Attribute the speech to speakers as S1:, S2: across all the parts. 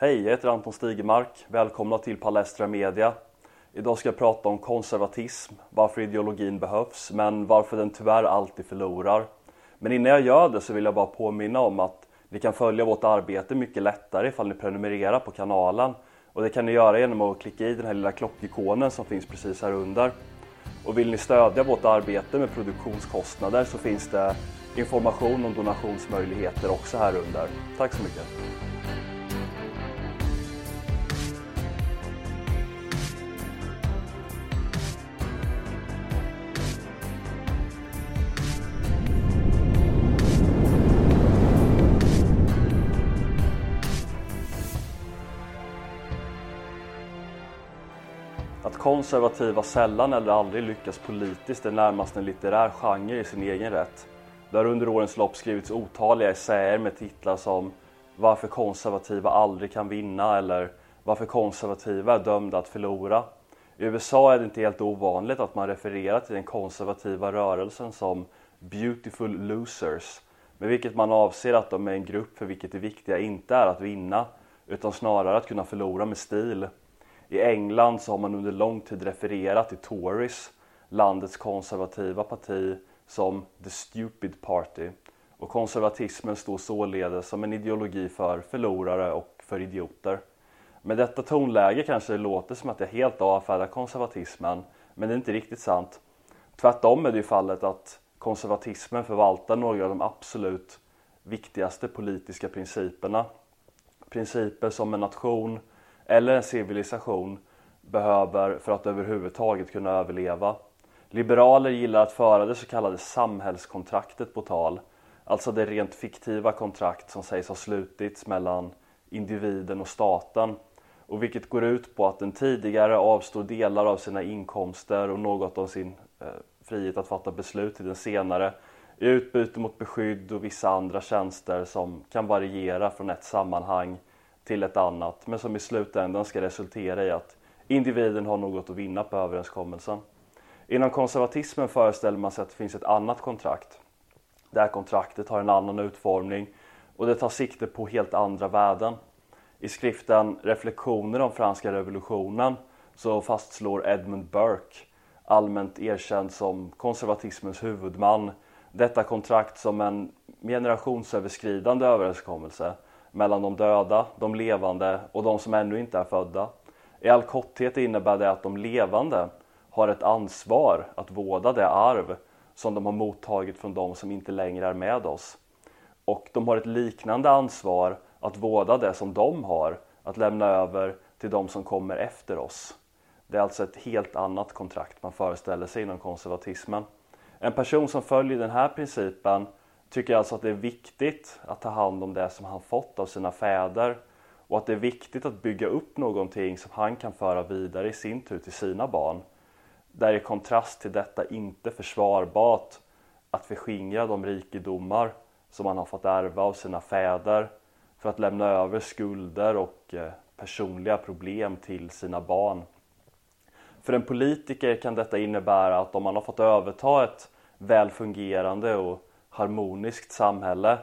S1: Hej, jag heter Anton Stigemark. Välkomna till Palestra Media. Idag ska jag prata om konservatism, varför ideologin behövs, men varför den tyvärr alltid förlorar. Men innan jag gör det så vill jag bara påminna om att ni kan följa vårt arbete mycket lättare ifall ni prenumererar på kanalen. Och det kan ni göra genom att klicka i den här lilla klockikonen som finns precis här under. Och vill ni stödja vårt arbete med produktionskostnader så finns det information om donationsmöjligheter också här under. Tack så mycket! Konservativa sällan eller aldrig lyckas politiskt är närmast en litterär genre i sin egen rätt. Det har under årens lopp skrivits otaliga essäer med titlar som Varför konservativa aldrig kan vinna eller Varför konservativa är dömda att förlora. I USA är det inte helt ovanligt att man refererar till den konservativa rörelsen som Beautiful Losers med vilket man avser att de är en grupp för vilket det viktiga inte är att vinna utan snarare att kunna förlora med stil. I England så har man under lång tid refererat till Tories, landets konservativa parti, som the stupid party. Och konservatismen står således som en ideologi för förlorare och för idioter. Med detta tonläge kanske det låter som att jag helt avfärdar konservatismen, men det är inte riktigt sant. Tvärtom är det ju fallet att konservatismen förvaltar några av de absolut viktigaste politiska principerna. Principer som en nation eller en civilisation behöver för att överhuvudtaget kunna överleva. Liberaler gillar att föra det så kallade samhällskontraktet på tal, alltså det rent fiktiva kontrakt som sägs ha slutits mellan individen och staten och vilket går ut på att den tidigare avstår delar av sina inkomster och något av sin eh, frihet att fatta beslut till den senare i utbyte mot beskydd och vissa andra tjänster som kan variera från ett sammanhang till ett annat men som i slutändan ska resultera i att individen har något att vinna på överenskommelsen. Inom konservatismen föreställer man sig att det finns ett annat kontrakt. Det här kontraktet har en annan utformning och det tar sikte på helt andra värden. I skriften Reflektioner om franska revolutionen så fastslår Edmund Burke, allmänt erkänd som konservatismens huvudman, detta kontrakt som en generationsöverskridande överenskommelse mellan de döda, de levande och de som ännu inte är födda. I all korthet innebär det att de levande har ett ansvar att vårda det arv som de har mottagit från de som inte längre är med oss. Och de har ett liknande ansvar att vårda det som de har att lämna över till de som kommer efter oss. Det är alltså ett helt annat kontrakt man föreställer sig inom konservatismen. En person som följer den här principen tycker alltså att det är viktigt att ta hand om det som han fått av sina fäder och att det är viktigt att bygga upp någonting som han kan föra vidare i sin tur till sina barn. Där i kontrast till detta inte försvarbart att förskingra de rikedomar som han har fått ärva av sina fäder för att lämna över skulder och eh, personliga problem till sina barn. För en politiker kan detta innebära att om man har fått överta ett välfungerande och harmoniskt samhälle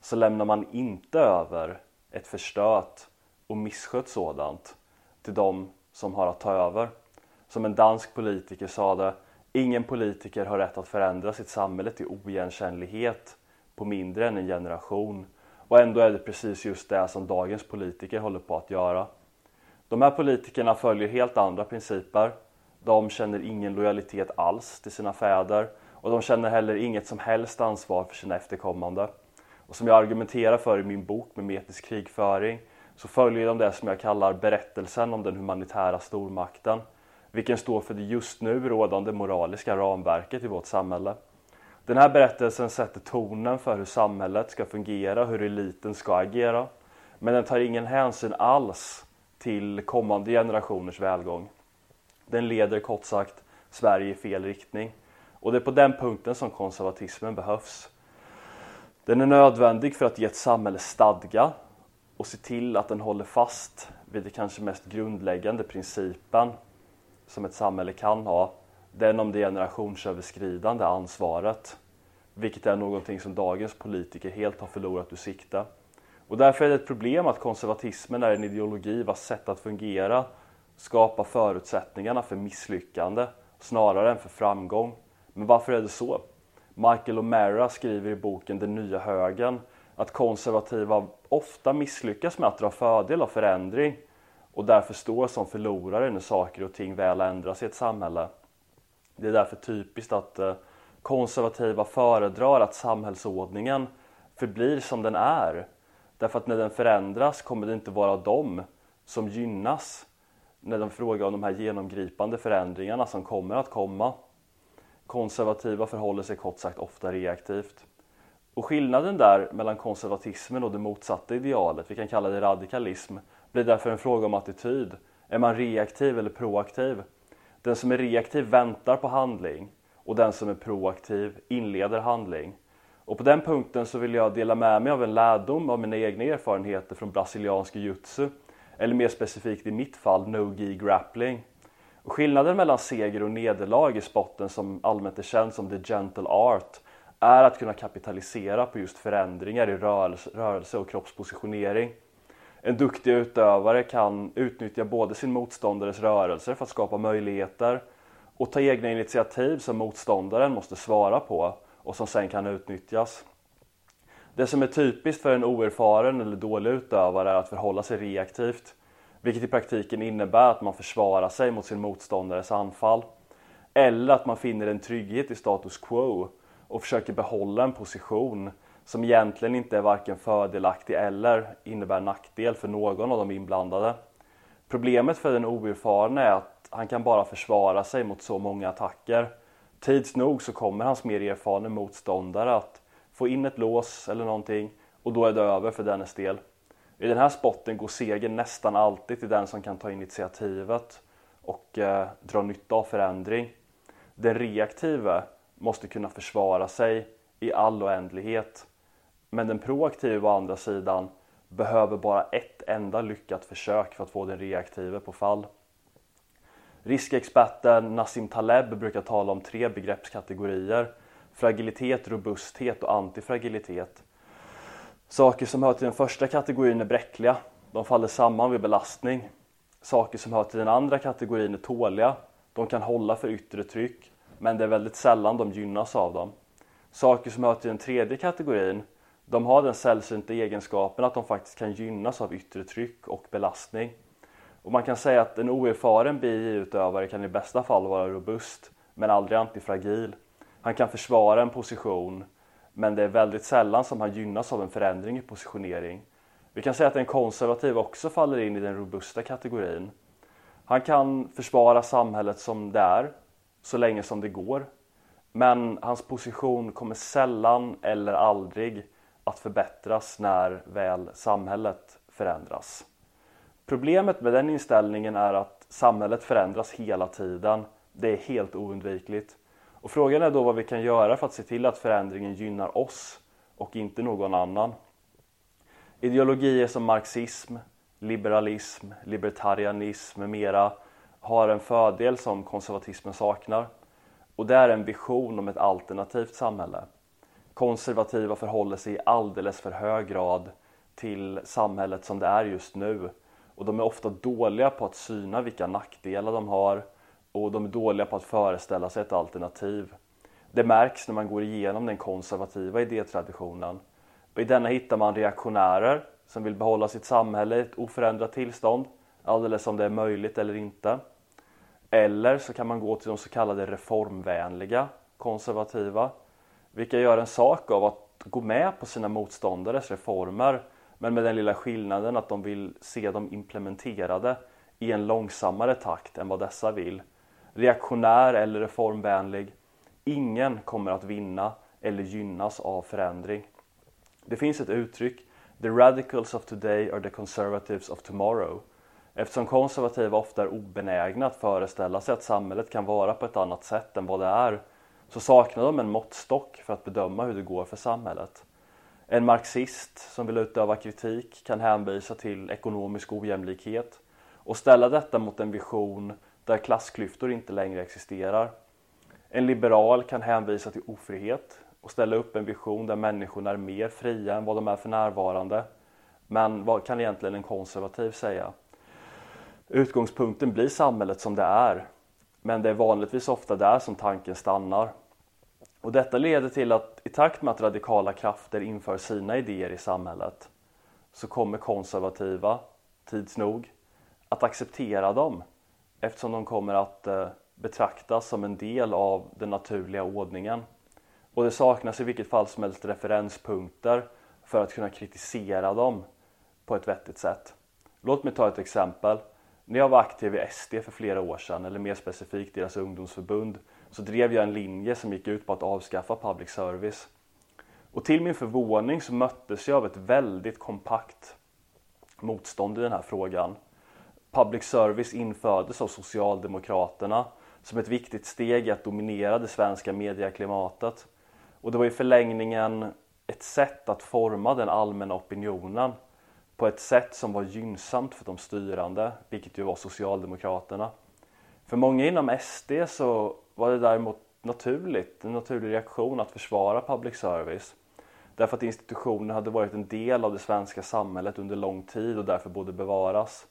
S1: så lämnar man inte över ett förstört och misskött sådant till de som har att ta över. Som en dansk politiker sa det, ingen politiker har rätt att förändra sitt samhälle till oigenkännlighet på mindre än en generation. Och ändå är det precis just det som dagens politiker håller på att göra. De här politikerna följer helt andra principer. De känner ingen lojalitet alls till sina fäder och de känner heller inget som helst ansvar för sina efterkommande. Och som jag argumenterar för i min bok med metisk krigföring så följer de det som jag kallar berättelsen om den humanitära stormakten, vilken står för det just nu rådande moraliska ramverket i vårt samhälle. Den här berättelsen sätter tonen för hur samhället ska fungera, hur eliten ska agera, men den tar ingen hänsyn alls till kommande generationers välgång. Den leder kort sagt Sverige i fel riktning. Och det är på den punkten som konservatismen behövs. Den är nödvändig för att ge ett samhälle stadga och se till att den håller fast vid det kanske mest grundläggande principen som ett samhälle kan ha. Den om det generationsöverskridande ansvaret. Vilket är någonting som dagens politiker helt har förlorat ur sikte. Och därför är det ett problem att konservatismen är en ideologi vars sätt att fungera skapar förutsättningarna för misslyckande snarare än för framgång. Men varför är det så? Michael O'Mara skriver i boken Den nya högen att konservativa ofta misslyckas med att dra fördel av förändring och därför står som förlorare när saker och ting väl ändras i ett samhälle. Det är därför typiskt att eh, konservativa föredrar att samhällsordningen förblir som den är. Därför att när den förändras kommer det inte vara de som gynnas när de frågar om de här genomgripande förändringarna som kommer att komma. Konservativa förhåller sig kort sagt ofta reaktivt. Och skillnaden där mellan konservatismen och det motsatta idealet, vi kan kalla det radikalism, blir därför en fråga om attityd. Är man reaktiv eller proaktiv? Den som är reaktiv väntar på handling och den som är proaktiv inleder handling. Och på den punkten så vill jag dela med mig av en lärdom av mina egna erfarenheter från brasiliansk jiu-jitsu eller mer specifikt i mitt fall no-gi grappling. Skillnaden mellan seger och nederlag i spotten som allmänt är känd som the gentle art är att kunna kapitalisera på just förändringar i rörelse, rörelse och kroppspositionering. En duktig utövare kan utnyttja både sin motståndares rörelser för att skapa möjligheter och ta egna initiativ som motståndaren måste svara på och som sen kan utnyttjas. Det som är typiskt för en oerfaren eller dålig utövare är att förhålla sig reaktivt, vilket i praktiken innebär att man försvarar sig mot sin motståndares anfall. Eller att man finner en trygghet i status quo och försöker behålla en position som egentligen inte är varken fördelaktig eller innebär nackdel för någon av de inblandade. Problemet för den oerfarne är att han kan bara försvara sig mot så många attacker. Tids nog så kommer hans mer erfarna motståndare att få in ett lås eller någonting och då är det över för dennes del. I den här spotten går segern nästan alltid till den som kan ta initiativet och eh, dra nytta av förändring. Den reaktive måste kunna försvara sig i all oändlighet. Men den proaktive å andra sidan behöver bara ett enda lyckat försök för att få den reaktive på fall. Riskexperten Nassim Taleb brukar tala om tre begreppskategorier. Fragilitet, robusthet och antifragilitet. Saker som hör till den första kategorin är bräckliga. De faller samman vid belastning. Saker som hör till den andra kategorin är tåliga. De kan hålla för yttre tryck men det är väldigt sällan de gynnas av dem. Saker som hör till den tredje kategorin, de har den sällsynta egenskapen att de faktiskt kan gynnas av yttre tryck och belastning. Och man kan säga att en oerfaren BI-utövare kan i bästa fall vara robust, men aldrig antifragil. Han kan försvara en position, men det är väldigt sällan som han gynnas av en förändring i positionering. Vi kan säga att en konservativ också faller in i den robusta kategorin. Han kan försvara samhället som det är, så länge som det går. Men hans position kommer sällan eller aldrig att förbättras när väl samhället förändras. Problemet med den inställningen är att samhället förändras hela tiden. Det är helt oundvikligt. Och frågan är då vad vi kan göra för att se till att förändringen gynnar oss och inte någon annan. Ideologier som marxism, liberalism, libertarianism med mera har en fördel som konservatismen saknar. Och det är en vision om ett alternativt samhälle. Konservativa förhåller sig i alldeles för hög grad till samhället som det är just nu. Och de är ofta dåliga på att syna vilka nackdelar de har och de är dåliga på att föreställa sig ett alternativ. Det märks när man går igenom den konservativa idétraditionen. Och I denna hittar man reaktionärer som vill behålla sitt samhälle i ett oförändrat tillstånd, alldeles om det är möjligt eller inte. Eller så kan man gå till de så kallade reformvänliga konservativa, vilka gör en sak av att gå med på sina motståndares reformer, men med den lilla skillnaden att de vill se dem implementerade i en långsammare takt än vad dessa vill. Reaktionär eller reformvänlig, ingen kommer att vinna eller gynnas av förändring. Det finns ett uttryck, the radicals of today are the conservatives of tomorrow. Eftersom konservativa ofta är obenägna att föreställa sig att samhället kan vara på ett annat sätt än vad det är så saknar de en måttstock för att bedöma hur det går för samhället. En marxist som vill utöva kritik kan hänvisa till ekonomisk ojämlikhet och ställa detta mot en vision där klassklyftor inte längre existerar. En liberal kan hänvisa till ofrihet och ställa upp en vision där människorna är mer fria än vad de är för närvarande Men vad kan egentligen en konservativ säga? Utgångspunkten blir samhället som det är, men det är vanligtvis ofta där som tanken stannar. Och detta leder till att i takt med att radikala krafter inför sina idéer i samhället så kommer konservativa, tids nog, att acceptera dem eftersom de kommer att eh, betraktas som en del av den naturliga ordningen. Och det saknas i vilket fall som helst referenspunkter för att kunna kritisera dem på ett vettigt sätt. Låt mig ta ett exempel. När jag var aktiv i SD för flera år sedan, eller mer specifikt deras ungdomsförbund, så drev jag en linje som gick ut på att avskaffa public service. Och till min förvåning så möttes jag av ett väldigt kompakt motstånd i den här frågan. Public service infördes av Socialdemokraterna som ett viktigt steg i att dominera det svenska medieklimatet. Och det var i förlängningen ett sätt att forma den allmänna opinionen på ett sätt som var gynnsamt för de styrande, vilket ju var Socialdemokraterna. För många inom SD så var det däremot naturligt, en naturlig reaktion att försvara public service. Därför att institutionen hade varit en del av det svenska samhället under lång tid och därför borde bevaras.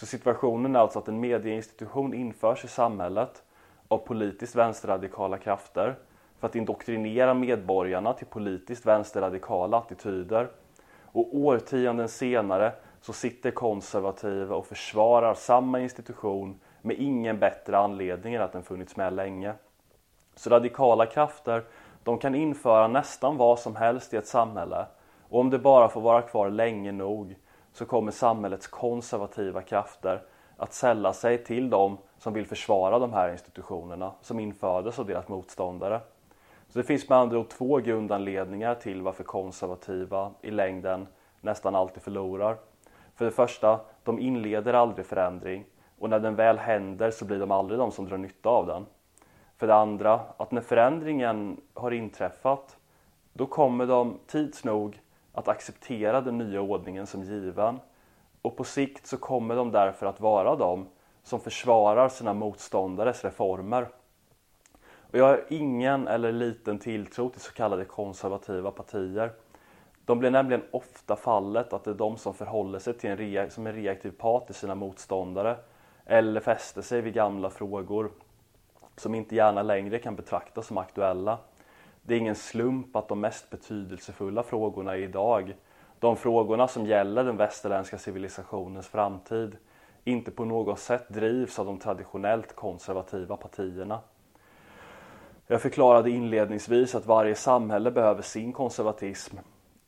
S1: Så situationen är alltså att en medieinstitution införs i samhället av politiskt vänsterradikala krafter för att indoktrinera medborgarna till politiskt vänsterradikala attityder. Och årtionden senare så sitter konservativa och försvarar samma institution med ingen bättre anledning än att den funnits med länge. Så radikala krafter, de kan införa nästan vad som helst i ett samhälle och om det bara får vara kvar länge nog så kommer samhällets konservativa krafter att sälla sig till dem som vill försvara de här institutionerna som infördes av deras motståndare. Så det finns med andra ord två grundanledningar till varför konservativa i längden nästan alltid förlorar. För det första, de inleder aldrig förändring och när den väl händer så blir de aldrig de som drar nytta av den. För det andra, att när förändringen har inträffat då kommer de tids nog att acceptera den nya ordningen som given och på sikt så kommer de därför att vara de som försvarar sina motståndares reformer. Och jag har ingen eller liten tilltro till så kallade konservativa partier. De blir nämligen ofta fallet att det är de som förhåller sig till en som en reaktiv part till sina motståndare eller fäster sig vid gamla frågor som inte gärna längre kan betraktas som aktuella. Det är ingen slump att de mest betydelsefulla frågorna idag, de frågorna som gäller den västerländska civilisationens framtid, inte på något sätt drivs av de traditionellt konservativa partierna. Jag förklarade inledningsvis att varje samhälle behöver sin konservatism.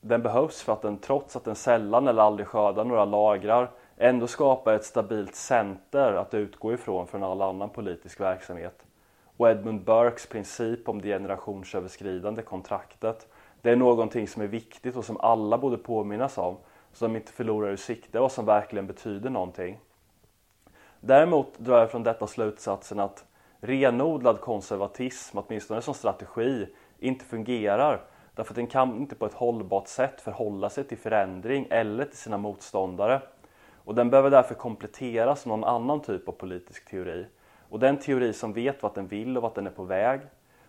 S1: Den behövs för att den trots att den sällan eller aldrig skördar några lagrar ändå skapar ett stabilt center att utgå ifrån från all annan politisk verksamhet. Och Edmund Burkes princip om det generationsöverskridande kontraktet det är någonting som är viktigt och som alla borde påminnas om så de inte förlorar ur sikte vad som verkligen betyder någonting. Däremot drar jag från detta slutsatsen att renodlad konservatism, åtminstone som strategi, inte fungerar därför att den kan inte på ett hållbart sätt förhålla sig till förändring eller till sina motståndare. Och den behöver därför kompletteras med någon annan typ av politisk teori. Och den teori som vet vad den vill och vart den är på väg,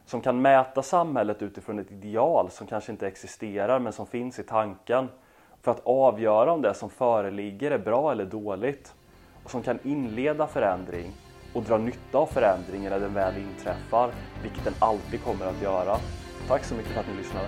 S1: som kan mäta samhället utifrån ett ideal som kanske inte existerar men som finns i tanken för att avgöra om det som föreligger är bra eller dåligt och som kan inleda förändring och dra nytta av förändringen när den väl inträffar, vilket den alltid kommer att göra. Tack så mycket för att ni lyssnade.